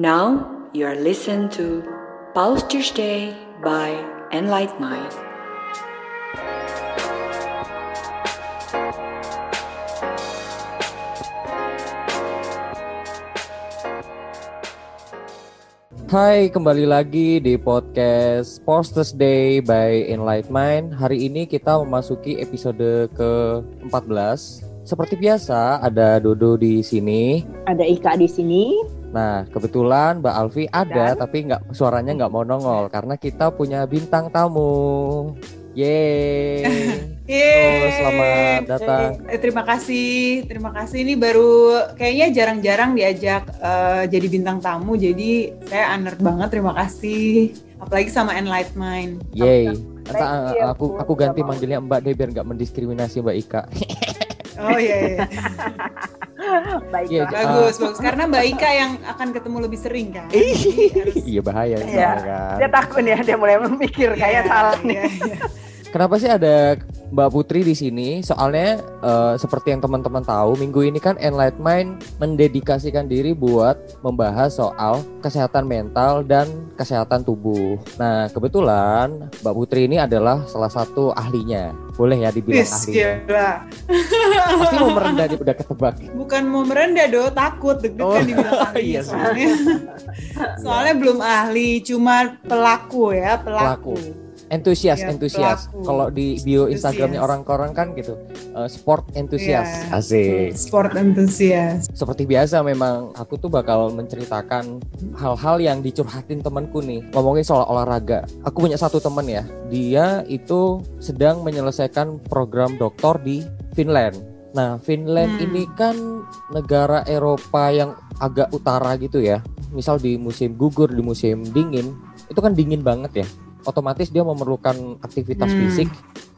Now you are listening to Pulse Tuesday by Enlight Mind. Hai, kembali lagi di podcast Posters Day by Enlight Mind. Hari ini kita memasuki episode ke-14. Seperti biasa, ada Dodo di sini. Ada Ika di sini. Nah, kebetulan Mbak Alfi ada, Dan? tapi nggak suaranya nggak mau nongol karena kita punya bintang tamu. Yeay. Yeay. Oh, selamat datang. Eh, terima kasih, terima kasih. Ini baru kayaknya jarang-jarang diajak eh, jadi bintang tamu, jadi saya honored banget. Terima kasih. Apalagi sama Enlight Mind. Yeay. Entah, you, aku aku ganti manggilnya Mbak deh biar nggak mendiskriminasi Mbak Ika. Oh iya, iya. Baik. Iya, Kak. bagus, bagus. Karena Mbak Ika yang akan ketemu lebih sering kan. Iya bahaya Iya. kan. Dia takut ya, dia mulai memikir kayak Iya, salah nih. Kenapa sih ada Mbak Putri di sini? Soalnya eh, seperti yang teman-teman tahu, minggu ini kan Enlight Mind mendedikasikan diri buat membahas soal kesehatan mental dan kesehatan tubuh. Nah, kebetulan Mbak Putri ini adalah salah satu ahlinya. Boleh ya dibilang Wis, ahlinya. gila. Pasti mau merendah udah ketebak. Bukan mau merendah do, takut deg-degan Oh, dibilang ahli iya, soalnya. soalnya belum ahli, cuma pelaku ya, pelaku. Entusias, entusias. Kalau di bio Instagramnya Entusias. orang-orang kan gitu, eh, sport entusias. Iya. Asik. Sport enthusiast. Seperti biasa memang aku tuh bakal menceritakan hal-hal yang dicurhatin temanku nih ngomongin soal olahraga. Aku punya satu temen ya, dia itu sedang menyelesaikan program doktor di Finland. Nah, Finland Hmm. ini kan negara Eropa yang agak utara gitu ya. Misal di musim gugur, di musim dingin, itu kan dingin banget ya. Otomatis dia memerlukan aktivitas Hmm. fisik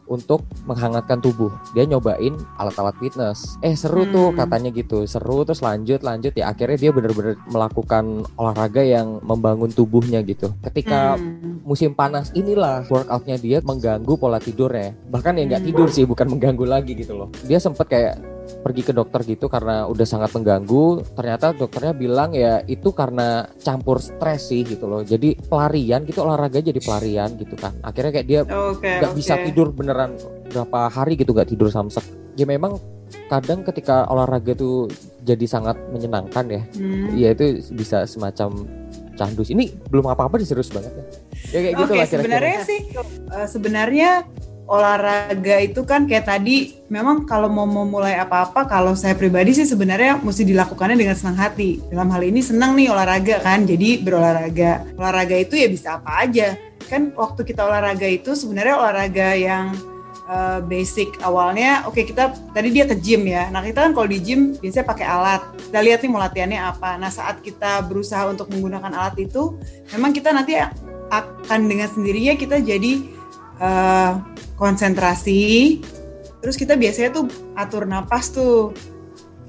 untuk menghangatkan tubuh. Dia nyobain alat-alat fitness. Eh seru tuh Hmm. katanya gitu. Seru terus lanjut lanjut ya akhirnya dia bener-bener melakukan olahraga yang membangun tubuhnya gitu. Ketika Hmm. musim panas inilah workoutnya dia mengganggu pola tidurnya. Bahkan ya nggak Hmm. tidur sih bukan mengganggu lagi gitu loh. Dia sempet kayak pergi ke dokter gitu karena udah sangat mengganggu. Ternyata dokternya bilang ya itu karena campur stres sih gitu loh. Jadi pelarian gitu olahraga jadi pelarian gitu kan. Akhirnya kayak dia nggak oke. bisa tidur beneran berapa hari gitu nggak tidur samsek ya memang kadang ketika olahraga tuh jadi sangat menyenangkan ya Hmm. ya itu bisa semacam candu ini belum apa-apa nih serius banget ya ya kayak gitu Oke, lah kira-kira sebenarnya sih eh, sebenarnya olahraga itu kan kayak tadi memang kalau mau memulai apa-apa kalau saya pribadi sih sebenarnya mesti dilakukannya dengan senang hati. Dalam hal ini senang nih olahraga kan. Jadi berolahraga. Olahraga itu ya bisa apa aja. Kan waktu kita olahraga itu sebenarnya olahraga yang eh, basic awalnya oke kita tadi dia ke gym ya. Nah, kita kan kalau di gym biasanya pakai alat. Kita lihat nih mau latihannya apa. Nah, saat kita berusaha untuk menggunakan alat itu memang kita nanti akan dengan sendirinya kita jadi eh, konsentrasi. Terus kita biasanya tuh atur napas tuh.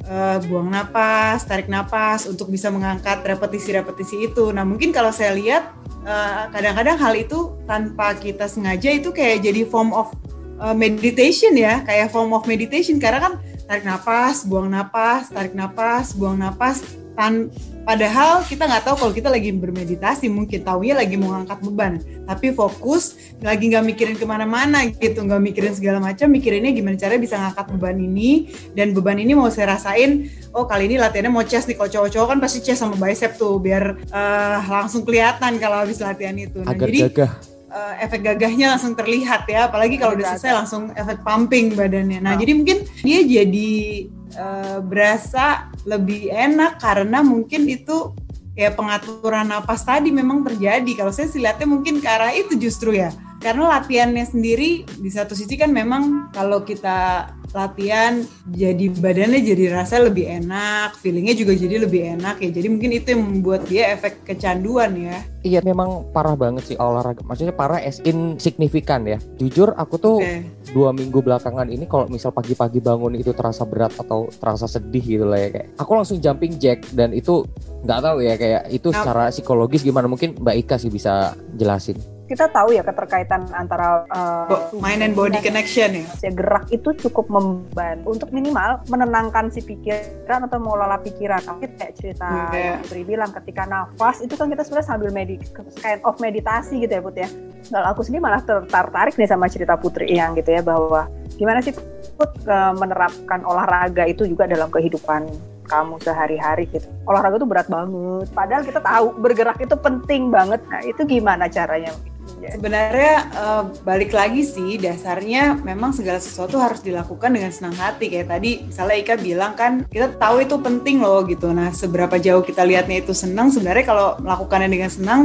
Eh, buang napas tarik napas untuk bisa mengangkat repetisi-repetisi itu. Nah mungkin kalau saya lihat eh, kadang-kadang hal itu tanpa kita sengaja itu kayak jadi form of eh, meditation ya. Kayak form of meditation. Karena kan tarik napas buang napas tarik napas buang napas tan padahal kita nggak tahu kalau kita lagi bermeditasi mungkin taunya lagi mau ngangkat beban. Tapi fokus lagi nggak mikirin ke mana-mana gitu nggak mikirin segala macam mikirinnya gimana caranya bisa ngangkat beban ini. Dan beban ini mau saya rasain oh kali ini latihannya mau chest nih. Kalau cowok-cowok kan pasti chest sama bicep tuh biar eh, langsung kelihatan kalau habis latihan itu. Nah agar jadi gagah eh, efek gagahnya langsung terlihat ya. Apalagi kalau udah selesai langsung efek pumping badannya. Nah Oh. jadi mungkin dia jadi eh, berasa lebih enak karena mungkin itu ya pengaturan napas tadi memang terjadi. Kalau saya sih lihatnya mungkin ke arah itu justru ya. Karena latihannya sendiri di satu sisi kan memang kalau kita latihan jadi badannya jadi rasa lebih enak feelingnya juga jadi lebih enak ya. Jadi mungkin itu yang membuat dia efek kecanduan ya. Iya memang parah banget sih olahraga. Maksudnya parah as in signifikan ya. Jujur aku tuh Oke. dua minggu belakangan ini kalau misal pagi-pagi bangun itu terasa berat atau terasa sedih gitu lah ya kayak aku langsung jumping jack dan itu nggak tahu ya kayak itu Nah. secara psikologis gimana. Mungkin Mbak Ika sih bisa jelasin kita tahu ya keterkaitan antara uh, mind and body connection ya. gerak itu cukup membantu untuk minimal menenangkan si pikiran atau mengelola pikiran. Tapi kayak cerita Hmm, kayak- yang Putri bilang ketika nafas itu kan kita sebenarnya sambil medi kind of meditasi gitu ya Put ya. Kalau aku sendiri malah ter- tertarik nih sama cerita Putri yang gitu ya bahwa gimana sih Put menerapkan olahraga itu juga dalam kehidupan kamu sehari-hari gitu. Olahraga itu berat banget. Padahal kita tahu bergerak itu penting banget. Nah, itu gimana caranya? Ya, Sebenarnya eh, balik lagi sih dasarnya memang segala sesuatu harus dilakukan dengan senang hati kayak tadi misalnya Ika bilang kan kita tahu itu penting loh gitu. Nah seberapa jauh kita lihatnya itu senang sebenarnya kalau melakukannya dengan senang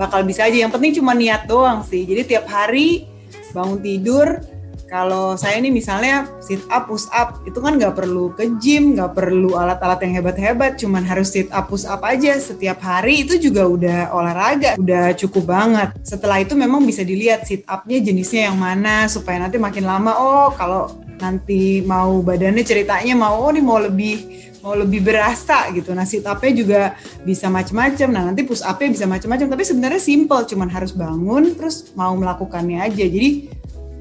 bakal bisa aja. Yang penting cuma niat doang sih. Jadi tiap hari bangun tidur kalau saya ini misalnya sit up, push up, itu kan nggak perlu ke gym, nggak perlu alat-alat yang hebat-hebat, cuman harus sit up, push up aja setiap hari itu juga udah olahraga, udah cukup banget. Setelah itu memang bisa dilihat sit upnya jenisnya yang mana supaya nanti makin lama, oh kalau nanti mau badannya ceritanya mau oh nih mau lebih mau lebih berasa gitu. Nah sit upnya juga bisa macam-macam. Nah nanti push upnya bisa macam-macam. Tapi sebenarnya simple, cuman harus bangun terus mau melakukannya aja. Jadi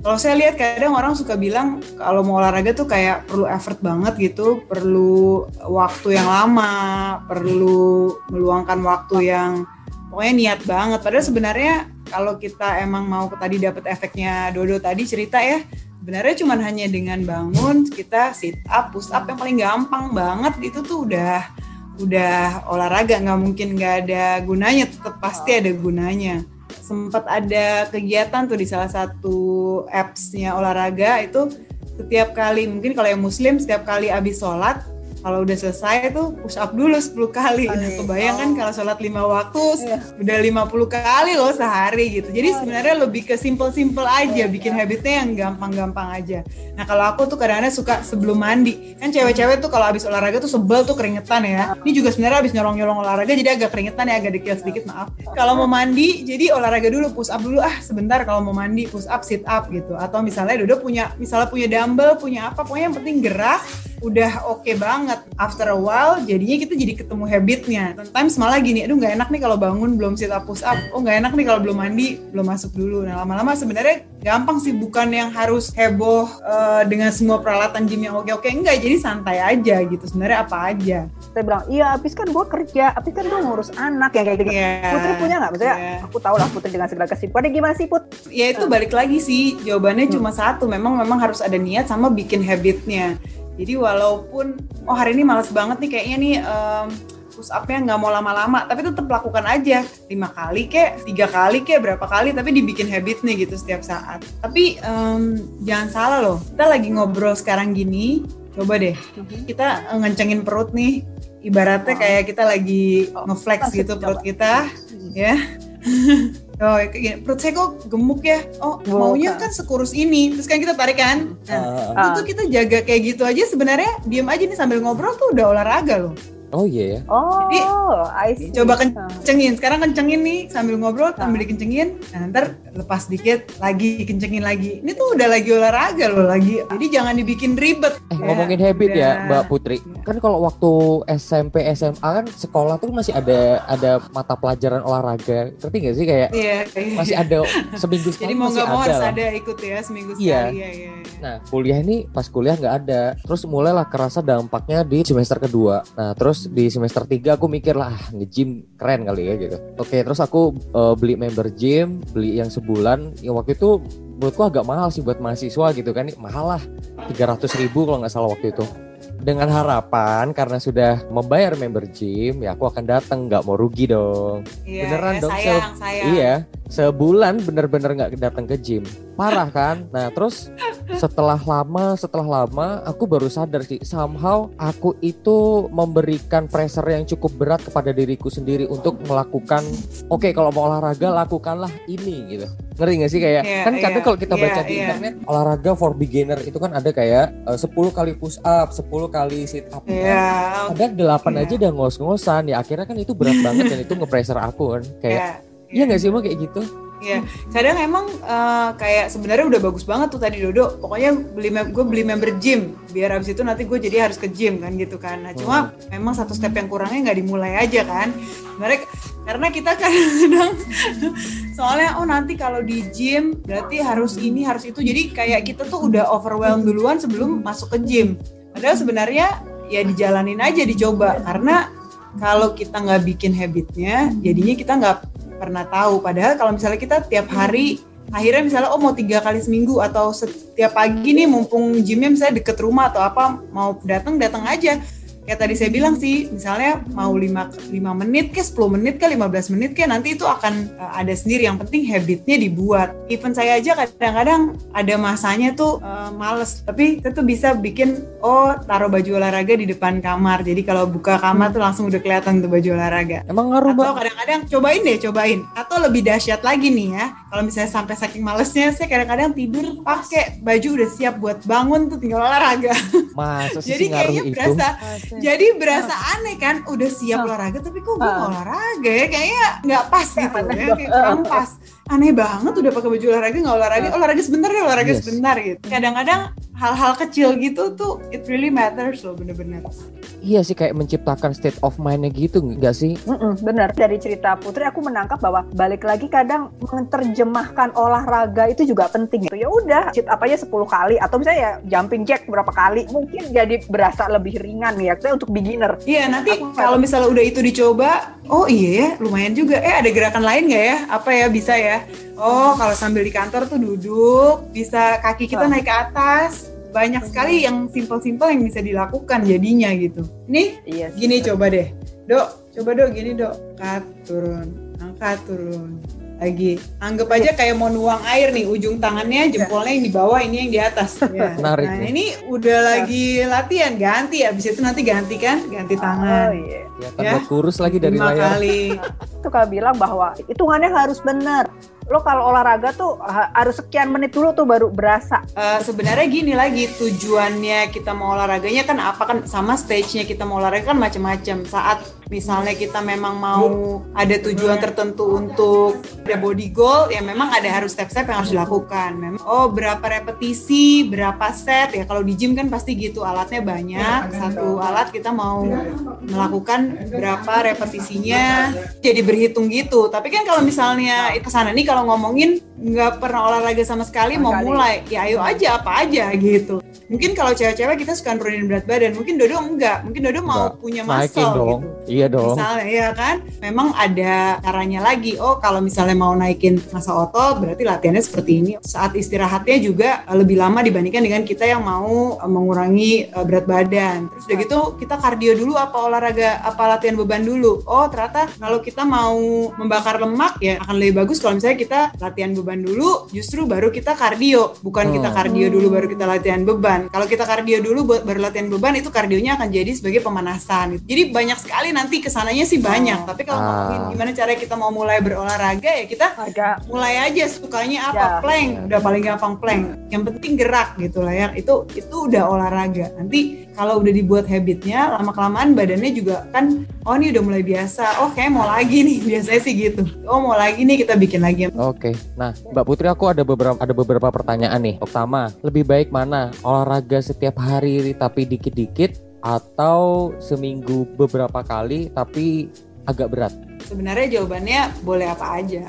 kalau saya lihat kadang orang suka bilang kalau mau olahraga tuh kayak perlu effort banget gitu, perlu waktu yang lama, perlu meluangkan waktu yang pokoknya niat banget. Padahal sebenarnya kalau kita emang mau tadi dapat efeknya Dodo tadi cerita ya, sebenarnya cuman hanya dengan bangun kita sit up, push up yang paling gampang banget itu tuh udah udah olahraga nggak mungkin nggak ada gunanya, tetap pasti ada gunanya sempat ada kegiatan tuh di salah satu appsnya olahraga itu setiap kali mungkin kalau yang muslim setiap kali habis sholat kalau udah selesai tuh push up dulu 10 kali. Nah, kebayang kan kalau sholat lima waktu Iya. udah 50 kali loh sehari gitu. Jadi sebenarnya lebih ke simple-simple aja, bikin habitnya yang gampang-gampang aja. Nah kalau aku tuh kadang-kadang suka sebelum mandi. Kan cewek-cewek tuh kalau habis olahraga tuh sebel tuh keringetan ya. Ini juga sebenarnya habis nyolong-nyolong olahraga jadi agak keringetan ya, agak dekil sedikit maaf. Kalau mau mandi jadi olahraga dulu, push up dulu ah sebentar kalau mau mandi push up, sit up gitu. Atau misalnya Dodo punya misalnya punya dumbbell, punya apa, pokoknya yang penting gerak udah oke banget. After a while jadinya kita jadi ketemu habitnya. Sometimes malah gini, aduh nggak enak nih kalau bangun belum sit up, push up. Oh nggak enak nih kalau belum mandi, belum masuk dulu. Nah lama-lama sebenarnya gampang sih bukan yang harus heboh eh, dengan semua peralatan gym yang oke-oke enggak jadi santai aja gitu sebenarnya apa aja saya bilang iya habis kan gue kerja habis kan gue ngurus anak yang kayak gitu Iya. Putri punya nggak maksudnya Iya. aku tahu lah Putri dengan segala kesibukannya gimana sih Put ya itu balik lagi sih jawabannya cuma satu memang memang harus ada niat sama bikin habitnya jadi walaupun oh hari ini males banget nih kayaknya nih em, push upnya nggak mau lama-lama tapi tetap lakukan aja. Lima kali kek tiga kali kek berapa kali tapi dibikin habit nih gitu setiap saat. Tapi em, jangan salah loh kita lagi ngobrol sekarang gini coba deh. Kita eh, ngencengin perut nih ibaratnya kayak kita lagi ngeflex gitu perut kita ya Oh, kayak gini, perut saya kok gemuk ya? Oh, Bukan. maunya kan sekurus ini. Terus kan kita tarik kan? Nah, Ah, itu tuh kita jaga kayak gitu aja sebenarnya diem aja nih sambil ngobrol tuh udah olahraga loh. Oh iya ya. oh Jadi, I see. Coba Ah. kencengin. Sekarang kencengin nih sambil ngobrol sambil dikencengin. Nah, ntar lepas dikit lagi kencengin lagi. Ini tuh udah lagi olahraga loh lagi. Jadi jangan dibikin ribet. Eh Ya, ngomongin habit ya udah. Mbak Putri. Kan kalau waktu SMP SMA kan sekolah tuh masih ada ada mata pelajaran olahraga. Ngerti gak sih kayak Iya. iya. masih ada seminggu sekali Jadi mau nggak mau ada harus lah. ada ikut ya seminggu Iya. sekali. Iya, iya. iya. Nah, kuliah ini pas kuliah nggak ada. Terus mulailah kerasa dampaknya di semester kedua. Nah, terus di semester 3 aku mikir lah, ah, nge-gym keren kali ya gitu. Oke, terus aku eh, beli member gym, beli yang sebulan. Ya waktu itu menurutku agak mahal sih buat mahasiswa gitu kan. Mahal lah, 300 ribu kalau nggak salah waktu itu. Dengan harapan karena sudah membayar member gym, ya aku akan datang, nggak mau rugi dong. Iya, Beneran iya, dong, sayang, sayang. Iya, sebulan bener-bener nggak datang ke gym. Parah kan? Nah terus setelah lama, setelah lama aku baru sadar sih somehow aku itu memberikan pressure yang cukup berat kepada diriku sendiri untuk melakukan oke kalau mau olahraga lakukanlah ini gitu. Ngerti gak sih kayak Iya, kan kadang iya, kalau kita baca iya, di iya. internet olahraga for beginner itu kan ada kayak eh, 10 kali push up, 10 kali sit up. Iya. Ada delapan Iya. aja udah ngos-ngosan ya akhirnya kan itu berat banget dan itu nge-pressure aku kan kayak Iya. Iya nggak sih emang kayak gitu? Iya, kadang emang uh, kayak sebenarnya udah bagus banget tuh tadi Dodo. Pokoknya beli gue beli member gym biar abis itu nanti gue jadi harus ke gym kan gitu kan. Nah cuma hmm. memang satu step yang kurangnya nggak dimulai aja kan. Sebenarnya karena kita kadang soalnya oh nanti kalau di gym berarti harus ini harus itu. Jadi kayak kita tuh udah overwhelmed duluan sebelum masuk ke gym. Padahal sebenarnya ya dijalanin aja dicoba karena kalau kita nggak bikin habitnya jadinya kita nggak pernah tahu. Padahal kalau misalnya kita tiap hari akhirnya misalnya oh mau tiga kali seminggu atau setiap pagi nih mumpung gymnya misalnya deket rumah atau apa mau datang datang aja kayak tadi saya bilang sih misalnya mau 5, 5 menit ke 10 menit ke 15 menit ke nanti itu akan uh, ada sendiri. Yang penting habitnya dibuat. Even saya aja kadang-kadang ada masanya tuh uh, males. Tapi itu tuh bisa bikin oh taruh baju olahraga di depan kamar. Jadi kalau buka kamar tuh langsung udah kelihatan tuh baju olahraga. Emang ngaruh atau kadang-kadang cobain deh cobain. Atau lebih dahsyat lagi nih ya kalau misalnya sampai saking malesnya saya kadang-kadang tidur pakai baju udah siap buat bangun tuh tinggal olahraga. Masa jadi kayaknya berasa jadi berasa aneh kan, udah siap olahraga tapi kok gue olahraga ya? Kayaknya nggak pas gitu ya, kayak kurang pas. Aneh banget udah pakai baju olahraga nggak olahraga, olahraga sebentar ya olahraga yes. sebentar gitu. Kadang-kadang hal-hal kecil gitu tuh it really matters loh bener-bener iya sih kayak menciptakan state of mindnya gitu nggak sih? Mm-mm, bener dari cerita Putri aku menangkap bahwa balik lagi kadang menerjemahkan olahraga itu juga penting. Ya udah sit up aja 10 kali atau misalnya ya jumping jack berapa kali mungkin jadi berasa lebih ringan ya untuk beginner. Iya nanti kalau misalnya udah itu dicoba, oh iya ya lumayan juga. Eh ada gerakan lain nggak ya? Apa ya bisa ya? Oh kalau sambil di kantor tuh duduk bisa kaki kita naik ke atas banyak sekali yang simpel-simpel yang bisa dilakukan jadinya gitu. Nih, iya, gini coba deh. Dok, coba dok gini dok. Angkat turun, angkat turun. Lagi, anggap aja kayak mau nuang air nih, ujung tangannya jempolnya yang di bawah, ini yang di atas. Ya. Menarik. Nah, ini udah lagi latihan, ganti ya. Abis itu nanti ganti kan, ganti tangan. Oh, iya. Ya, kurus lagi dari Lima layar. kali. itu kalau bilang bahwa hitungannya harus benar lo kalau olahraga tuh harus sekian menit dulu tuh baru berasa. Uh, Sebenarnya gini lagi tujuannya kita mau olahraganya kan apa kan sama stage-nya kita mau olahraga kan macam-macam. Saat misalnya kita memang mau ada tujuan tertentu untuk ada body goal ya memang ada harus step-step yang harus dilakukan. Memang oh berapa repetisi, berapa set ya kalau di gym kan pasti gitu alatnya banyak. Satu alat kita mau melakukan berapa repetisinya jadi berhitung gitu. Tapi kan kalau misalnya itu sana nih kalau ngomongin nggak pernah olahraga sama sekali mau mulai ya ayo aja apa aja gitu. Mungkin kalau cewek-cewek kita suka nurunin berat badan mungkin Dodo enggak. Mungkin Dodo mau punya muscle dong. gitu iya dong. Misalnya ya kan? Memang ada caranya lagi. Oh kalau misalnya mau naikin masa otot berarti latihannya seperti ini. Saat istirahatnya juga lebih lama dibandingkan dengan kita yang mau eh, mengurangi eh, berat badan. Terus udah gitu kita kardio dulu apa olahraga apa latihan beban dulu? Oh ternyata kalau kita mau membakar lemak ya akan lebih bagus kalau misalnya kita latihan beban dulu, justru baru kita kardio. Bukan kita oh. kardio dulu baru kita latihan beban. Kalau kita kardio dulu baru latihan beban itu kardionya akan jadi sebagai pemanasan. Jadi banyak sekali nanti ke sananya sih banyak. Oh. Tapi kalau ah. gimana cara kita mau mulai berolahraga ya kita Agak. mulai aja sukanya apa ya. plank. Udah paling gampang plank. Yang penting gerak gitu lah ya. Itu itu udah olahraga. Nanti kalau udah dibuat habitnya lama kelamaan badannya juga kan oh ini udah mulai biasa. Oh kayak mau lagi nih. Biasanya sih gitu. Oh mau lagi nih kita bikin lagi. Oke. Nah Mbak Putri aku ada beberapa ada beberapa pertanyaan nih. Pertama lebih baik mana? Olahraga setiap hari tapi dikit-dikit atau seminggu beberapa kali tapi agak berat? Sebenarnya jawabannya boleh apa aja.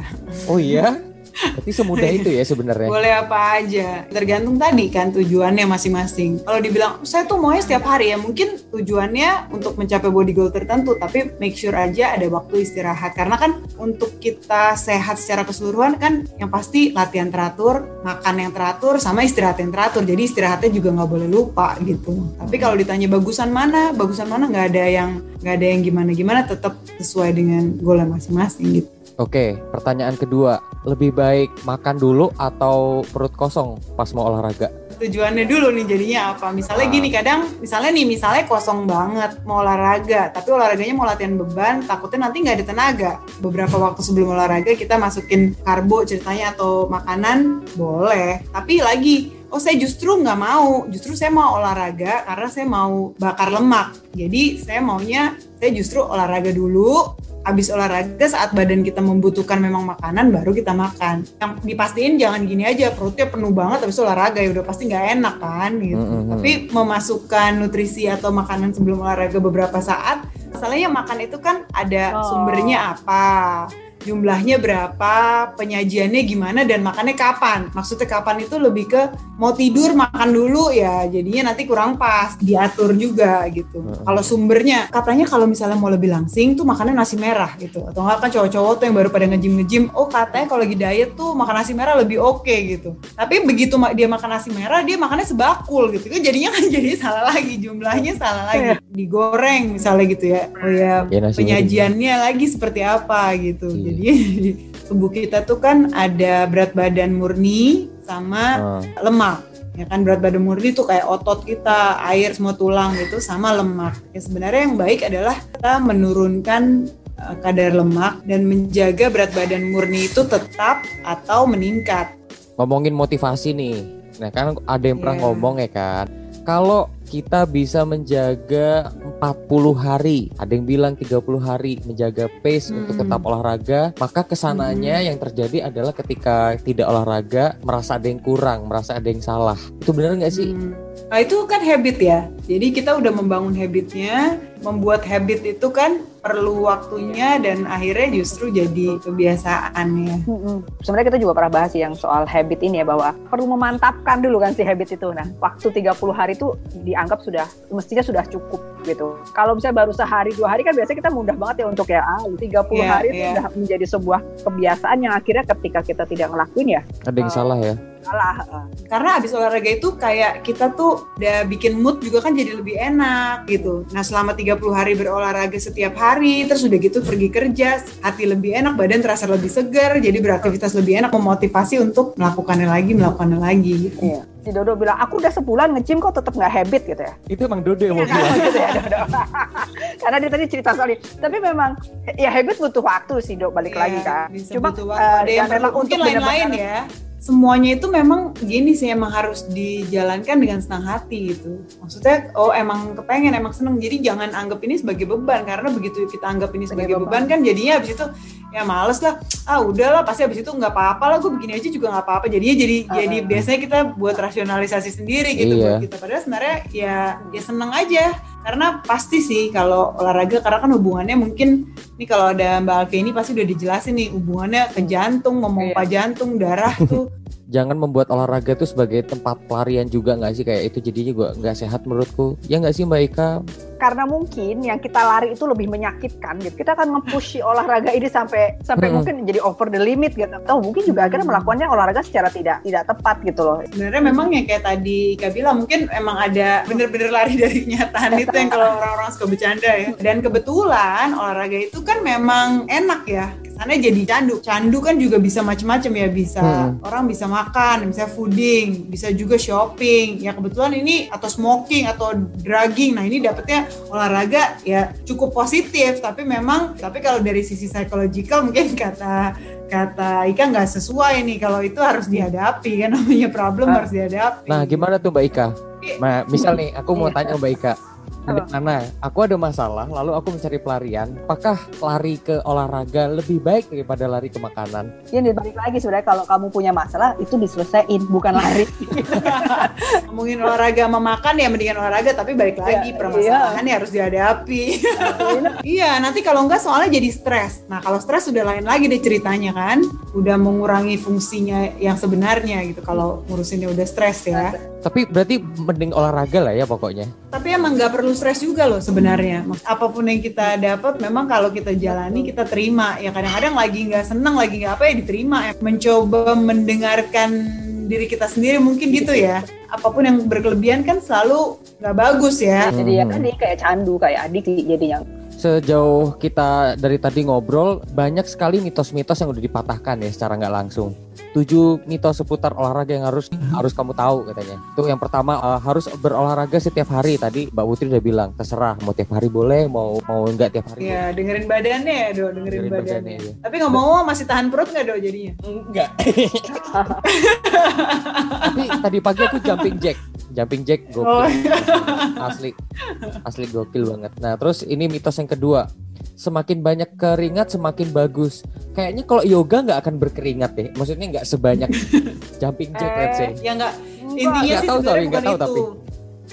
Oh iya Berarti semudah itu ya sebenarnya. Boleh apa aja. Tergantung tadi kan tujuannya masing-masing. Kalau dibilang saya tuh maunya setiap hari ya mungkin tujuannya untuk mencapai body goal tertentu tapi make sure aja ada waktu istirahat karena kan untuk kita sehat secara keseluruhan kan yang pasti latihan teratur, makan yang teratur sama istirahat yang teratur. Jadi istirahatnya juga nggak boleh lupa gitu. Tapi kalau ditanya bagusan mana, bagusan mana nggak ada yang nggak ada yang gimana-gimana tetap sesuai dengan goal masing-masing gitu. Oke, pertanyaan kedua, lebih baik makan dulu atau perut kosong pas mau olahraga? Tujuannya dulu nih jadinya apa? Misalnya gini, kadang misalnya nih, misalnya kosong banget mau olahraga, tapi olahraganya mau latihan beban, takutnya nanti nggak ada tenaga. Beberapa waktu sebelum olahraga kita masukin karbo ceritanya atau makanan, boleh. Tapi lagi, oh saya justru nggak mau, justru saya mau olahraga karena saya mau bakar lemak. Jadi saya maunya, saya justru olahraga dulu, habis olahraga saat badan kita membutuhkan memang makanan baru kita makan. Yang dipastiin jangan gini aja perutnya penuh banget habis olahraga ya udah pasti nggak enak kan gitu. Mm, mm, mm. Tapi memasukkan nutrisi atau makanan sebelum olahraga beberapa saat, masalahnya makan itu kan ada Oh. sumbernya apa, jumlahnya berapa, penyajiannya gimana dan makannya kapan. Maksudnya kapan itu lebih ke mau tidur makan dulu ya, jadinya nanti kurang pas, diatur juga gitu. Mm. Kalau sumbernya katanya kalau misalnya mau lebih langsing tuh makannya nasi merah gitu. Atau enggak kan cowok-cowok tuh yang baru pada nge-gym-nge-gym, oh katanya kalau lagi diet tuh makan nasi merah lebih oke gitu. Tapi begitu dia makan nasi merah, dia makannya sebakul gitu. Kan jadinya kan jadi salah lagi, jumlahnya salah lagi. Digoreng misalnya gitu ya. Oh ya, Ya, penyajiannya lagi seperti apa gitu. Iya. Jadi tubuh kita tuh kan ada berat badan murni sama Ah. lemak ya kan berat badan murni itu kayak otot kita air semua tulang gitu sama lemak ya sebenarnya yang baik adalah kita menurunkan uh, kadar lemak dan menjaga berat badan murni itu tetap atau meningkat ngomongin motivasi nih. Nah kan ada yang pernah Iya. ngomong ya kan. Kalau kita bisa menjaga 40 hari, ada yang bilang 30 hari menjaga pace Hmm. untuk tetap olahraga, maka ke sananya yang terjadi adalah ketika tidak olahraga merasa ada yang kurang, merasa ada yang salah. Itu benar nggak sih? Hmm. Nah, itu kan habit ya. Jadi kita udah membangun habitnya, membuat habit itu kan perlu waktunya dan akhirnya justru jadi kebiasaan ya. Mm-mm. Sebenarnya kita juga pernah bahas yang soal habit ini ya bahwa perlu memantapkan dulu kan si habit itu. Nah, waktu 30 hari itu dianggap sudah mestinya sudah cukup gitu. Kalau misalnya baru sehari dua hari kan biasanya kita mudah banget ya untuk ya ah 30 Iya, hari itu iya. sudah menjadi sebuah kebiasaan yang akhirnya ketika kita tidak ngelakuin ya Ada yang Ah. salah ya? Ah. Karena habis olahraga itu kayak kita tuh udah bikin mood juga kan jadi lebih enak gitu. Nah selama 30 hari berolahraga setiap hari, terus udah gitu pergi kerja, hati lebih enak, badan terasa lebih segar, jadi beraktivitas lebih enak, memotivasi untuk melakukannya lagi, melakukannya lagi gitu. Iya. Si Dodo bilang, aku udah sebulan nge-gym kok tetap nggak habit gitu ya. Itu emang Dodo yang mau bilang. Gitu ya, Dodo. Karena dia tadi cerita soal ini. Tapi memang ya habit butuh waktu sih, Dok, balik Iya, lagi kan. bisa Cuma butuh waktu. eh, ada yang yang perlu memang mungkin untuk lain-lain ya. Semuanya itu memang gini sih emang harus dijalankan dengan senang hati gitu. Maksudnya oh emang kepengen emang seneng. Jadi jangan anggap ini sebagai beban. Karena begitu kita anggap ini sebagai Sebagai beban kan jadinya habis itu ya males lah ah udahlah pasti habis itu nggak apa-apa lah gue begini aja juga nggak apa-apa jadinya jadi Ah, jadi ah. biasanya kita buat rasionalisasi sendiri gitu Iya. buat kita padahal sebenarnya ya ya seneng aja karena pasti sih kalau olahraga karena kan hubungannya mungkin nih kalau ada Mbak Alfi ini pasti udah dijelasin nih hubungannya ke jantung, memompa jantung, darah tuh. Jangan membuat olahraga itu sebagai tempat pelarian juga nggak sih kayak itu jadinya gua nggak sehat menurutku. Ya nggak sih Mbak Ika? karena mungkin yang kita lari itu lebih menyakitkan gitu. Kita akan nge-push olahraga ini sampai sampai Mm-mm. mungkin jadi over the limit gitu. Atau mungkin juga akhirnya melakukannya olahraga secara tidak tidak tepat gitu loh. Sebenarnya memang yang kayak tadi Ika bilang mungkin emang ada bener-bener lari dari kenyataan itu yang kalau orang-orang suka bercanda ya. Dan kebetulan olahraga itu kan memang enak ya. Kesannya jadi candu. Candu kan juga bisa macam-macam ya. Bisa Hmm. orang bisa makan, bisa fooding, bisa juga shopping. Ya kebetulan ini atau smoking atau drugging. Nah ini dapetnya olahraga ya cukup positif. Tapi memang tapi kalau dari sisi psychological mungkin kata kata Ika nggak sesuai nih kalau itu harus dihadapi kan namanya problem Ah. harus dihadapi. Nah gimana tuh Mbak Ika? Nah, misal nih aku mau Iya. tanya Mbak Ika. Mana aku ada masalah, lalu aku mencari pelarian. Apakah lari ke olahraga lebih baik daripada lari ke makanan? Ini balik lagi sebenarnya kalau kamu punya masalah itu diselesaikan bukan lari. Ngomongin olahraga sama makan ya mendingan olahraga tapi balik lagi Iya, permasalahannya harus dihadapi. iya nanti kalau enggak soalnya jadi stres. Nah kalau stres sudah lain lagi deh ceritanya kan, udah mengurangi fungsinya yang sebenarnya gitu kalau ngurusinnya udah stres ya. Tapi berarti mending olahraga lah ya pokoknya. Tapi emang nggak perlu stres juga loh sebenarnya. Apa pun yang kita dapat, memang kalau kita jalani kita terima. Ya kadang-kadang lagi nggak senang, lagi nggak apa ya diterima. Ya, Mencoba mendengarkan diri kita sendiri mungkin gitu ya. Apa pun yang berkelebihan kan selalu nggak bagus ya. Jadi ya kan dia kayak candu kayak adik sih jadinya. Sejauh kita dari tadi ngobrol, banyak sekali mitos-mitos yang udah dipatahkan ya secara nggak langsung. Tujuh mitos seputar olahraga yang harus harus kamu tahu katanya. Itu yang pertama eh, harus berolahraga setiap hari. Tadi Mbak Putri udah bilang terserah mau tiap hari boleh, mau mau nggak tiap hari. Ya dengerin badannya ya do, dengerin, Dengerin badannya. badannya, iya. Tapi ngomong-ngomong masih tahan perut nggak do jadinya? Enggak. Tapi tadi pagi aku jumping jack. Jumping jack gokil. Oh. Asli. Asli gokil banget. Nah, terus ini mitos yang kedua. Semakin banyak keringat semakin bagus. Kayaknya kalau yoga nggak akan berkeringat deh. Maksudnya nggak sebanyak jumping jack let's say. Ya enggak Enggak, intinya nggak sih tahu, sebenarnya tapi, nggak bukan tahu, itu.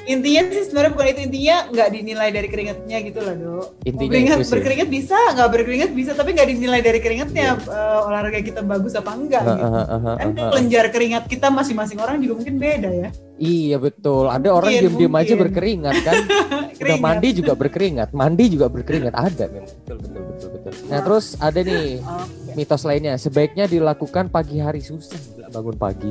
Intinya sih sebenarnya bukan itu intinya nggak dinilai dari keringatnya gitu loh dok. Intinya keringat, itu sih. berkeringat bisa, nggak berkeringat bisa, tapi nggak dinilai dari keringatnya eh, olahraga kita bagus apa enggak Ha, gitu. ha, ha, ha, Kan ha, ha. kelenjar keringat kita masing-masing orang juga mungkin beda ya. Iya betul. Ada orang Mungkin, diem-diem aja berkeringat kan. Udah mandi juga berkeringat, mandi juga berkeringat ada memang. Betul betul betul betul. Nah, terus ada nih Oke. mitos lainnya. Sebaiknya dilakukan pagi hari susah bangun pagi.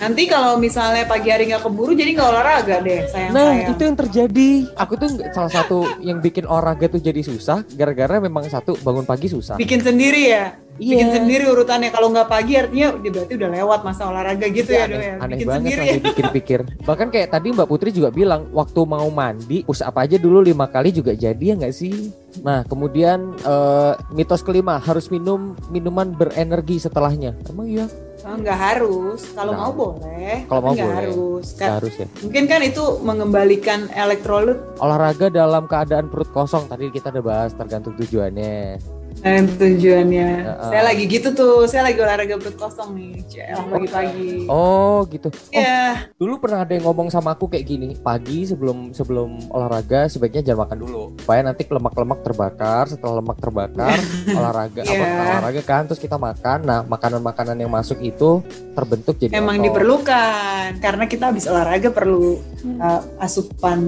Nanti kalau misalnya pagi hari nggak keburu jadi nggak olahraga deh sayang Nah, sayang. itu yang terjadi. Aku tuh salah satu yang bikin olahraga tuh jadi susah gara-gara memang satu bangun pagi susah. bikin sendiri ya. Iya. Bikin sendiri urutannya. Kalau nggak pagi artinya berarti udah lewat masa olahraga gitu ya, aneh, Dok ya. aneh Bikin banget sendiri ya. dipikir-pikir. Bahkan kayak tadi Mbak Putri juga bilang waktu mau mandi push up aja dulu lima kali juga jadi ya nggak sih? Nah kemudian eh, mitos kelima harus minum minuman berenergi setelahnya. Emang iya? Oh, nggak harus. Kalau mau boleh. Kalau mau nggak boleh. harus. Kan- harus ya. mungkin kan itu mengembalikan elektrolit Olahraga dalam keadaan perut kosong tadi kita udah bahas tergantung tujuannya. Dan tujuannya. Heeh. Saya lagi gitu tuh. Saya lagi olahraga perut kosong nih. Cielah pagi-pagi. Oh gitu. Oh, Ya, dulu pernah ada yang ngomong sama aku kayak gini pagi sebelum sebelum olahraga sebaiknya jangan makan dulu supaya nanti lemak-lemak terbakar setelah lemak terbakar olahraga apa Iya. olahraga kan terus kita makan nah makanan-makanan yang masuk itu terbentuk jadi emang diperlukan karena kita habis olahraga perlu uh, asupan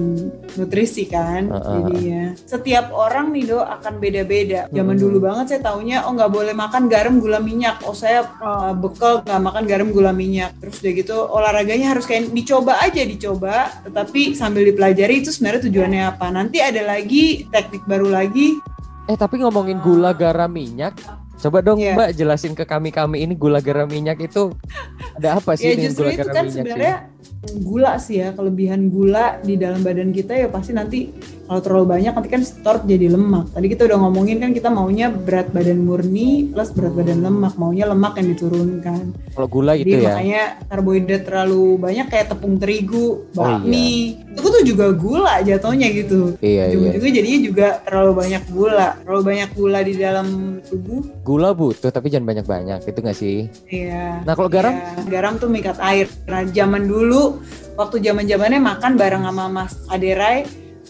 nutrisi kan. Heeh. Jadinya setiap orang nih do akan beda-beda. Zaman Hmm. dulu banget saya taunya oh nggak boleh makan garam gula minyak. Oh saya uh, bekal nggak makan garam gula minyak. Terus udah gitu olahraganya harus kayak dicoba aja dicoba. Tetapi sambil dipelajari itu sebenarnya tujuannya apa. Nanti ada lagi teknik baru lagi. eh tapi ngomongin gula garam minyak coba dong Iya. mbak jelasin ke kami kami ini gula garam minyak itu ada apa sih Ya dengan justru gula itu garam kan minyak sebenarnya gula sih ya kelebihan gula di dalam badan kita ya pasti nanti kalau terlalu banyak nanti kan store jadi lemak. Tadi kita udah ngomongin kan kita maunya berat badan murni plus berat badan lemak, maunya lemak yang diturunkan. kalau gula Jadi gitu ya makanya karbohidrat terlalu banyak kayak tepung terigu, Oh, bakmi, itu tuh juga gula jatuhnya gitu. iya iya Ujung-ujungnya jadinya juga terlalu banyak gula, terlalu banyak gula di dalam tubuh. gula butuh tapi jangan banyak-banyak itu nggak sih Iya. nah kalau garam Ya, garam tuh mikat air. Nah, zaman dulu waktu zaman zamannya makan bareng sama Mas Aderai,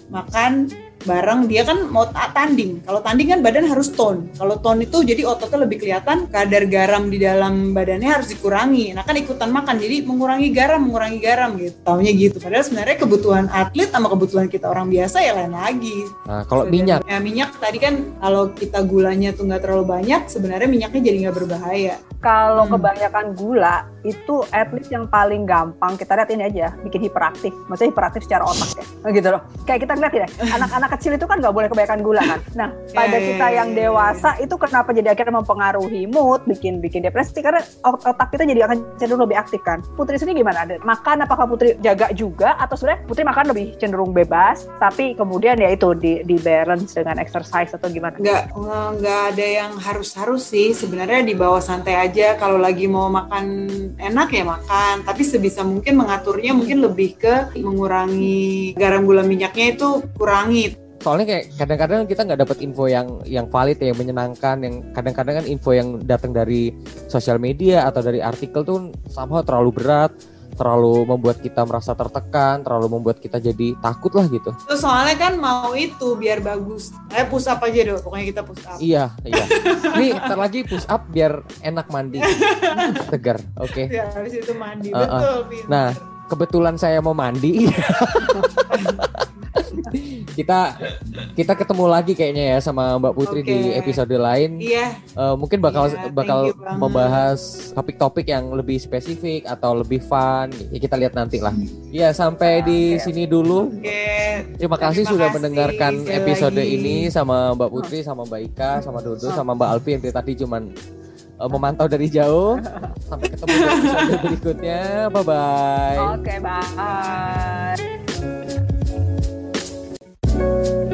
makan bareng dia kan mau ta- tanding. Kalau tanding kan badan harus tone. Kalau tone itu jadi ototnya lebih kelihatan, kadar garam di dalam badannya harus dikurangi. Nah kan ikutan makan, jadi mengurangi garam, mengurangi garam gitu. Taunya gitu. Padahal sebenarnya kebutuhan atlet sama kebutuhan kita orang biasa ya lain lagi. nah kalau minyak Ya minyak tadi kan kalau kita gulanya tuh nggak terlalu banyak, sebenarnya minyaknya jadi nggak berbahaya. Kalau Hmm. kebanyakan gula itu atlet yang paling gampang kita lihat ini aja bikin hiperaktif. Maksudnya hiperaktif secara otak ya. Nah, gitu loh. Kayak kita lihat ya, anak-anak kecil itu kan nggak boleh kebanyakan gula kan. Nah, pada Ya, ya, kita ya, yang ya, dewasa itu kenapa jadi akhirnya mempengaruhi mood, bikin bikin depresi karena ot- otak kita jadi akan cenderung lebih aktif kan. Putri sendiri gimana? Ada makan apakah Putri jaga juga atau sebenarnya Putri makan lebih cenderung bebas tapi kemudian ya itu di di balance dengan exercise atau gimana? nggak nggak ada yang harus-harus sih sebenarnya di bawah santai aja kalau lagi mau makan enak ya makan tapi sebisa mungkin mengaturnya mungkin lebih ke mengurangi garam gula minyaknya itu kurangi. Soalnya kayak kadang-kadang kita nggak dapat info yang yang valid ya, yang menyenangkan yang kadang-kadang kan info yang datang dari sosial media atau dari artikel tuh somehow terlalu berat terlalu membuat kita merasa tertekan terlalu membuat kita jadi takut lah gitu. Terus soalnya kan mau itu biar bagus. Saya push up aja dong pokoknya kita push up. Iya iya. Nih ntar lagi push up biar enak mandi. Tegar oke. Ya habis itu mandi. Uh, uh. betul pintar. Nah, kebetulan saya mau mandi. kita kita ketemu lagi kayaknya ya sama Mbak Putri di Oke. episode lain. iya Eh, mungkin bakal Iya, thank bakal membahas topik-topik yang lebih spesifik atau lebih fun. Ya, kita lihat nanti lah. Ya sampai di Oke. sini dulu. oke Terima kasih Terima sudah kasih mendengarkan sekali episode lagi. ini sama Mbak Putri, sama Mbak Ika, sama Dodo, sama Mbak Alfi yang tadi cuman eh, memantau dari jauh. Sampai ketemu di episode berikutnya. Bye bye. Oke, bye. Thank you.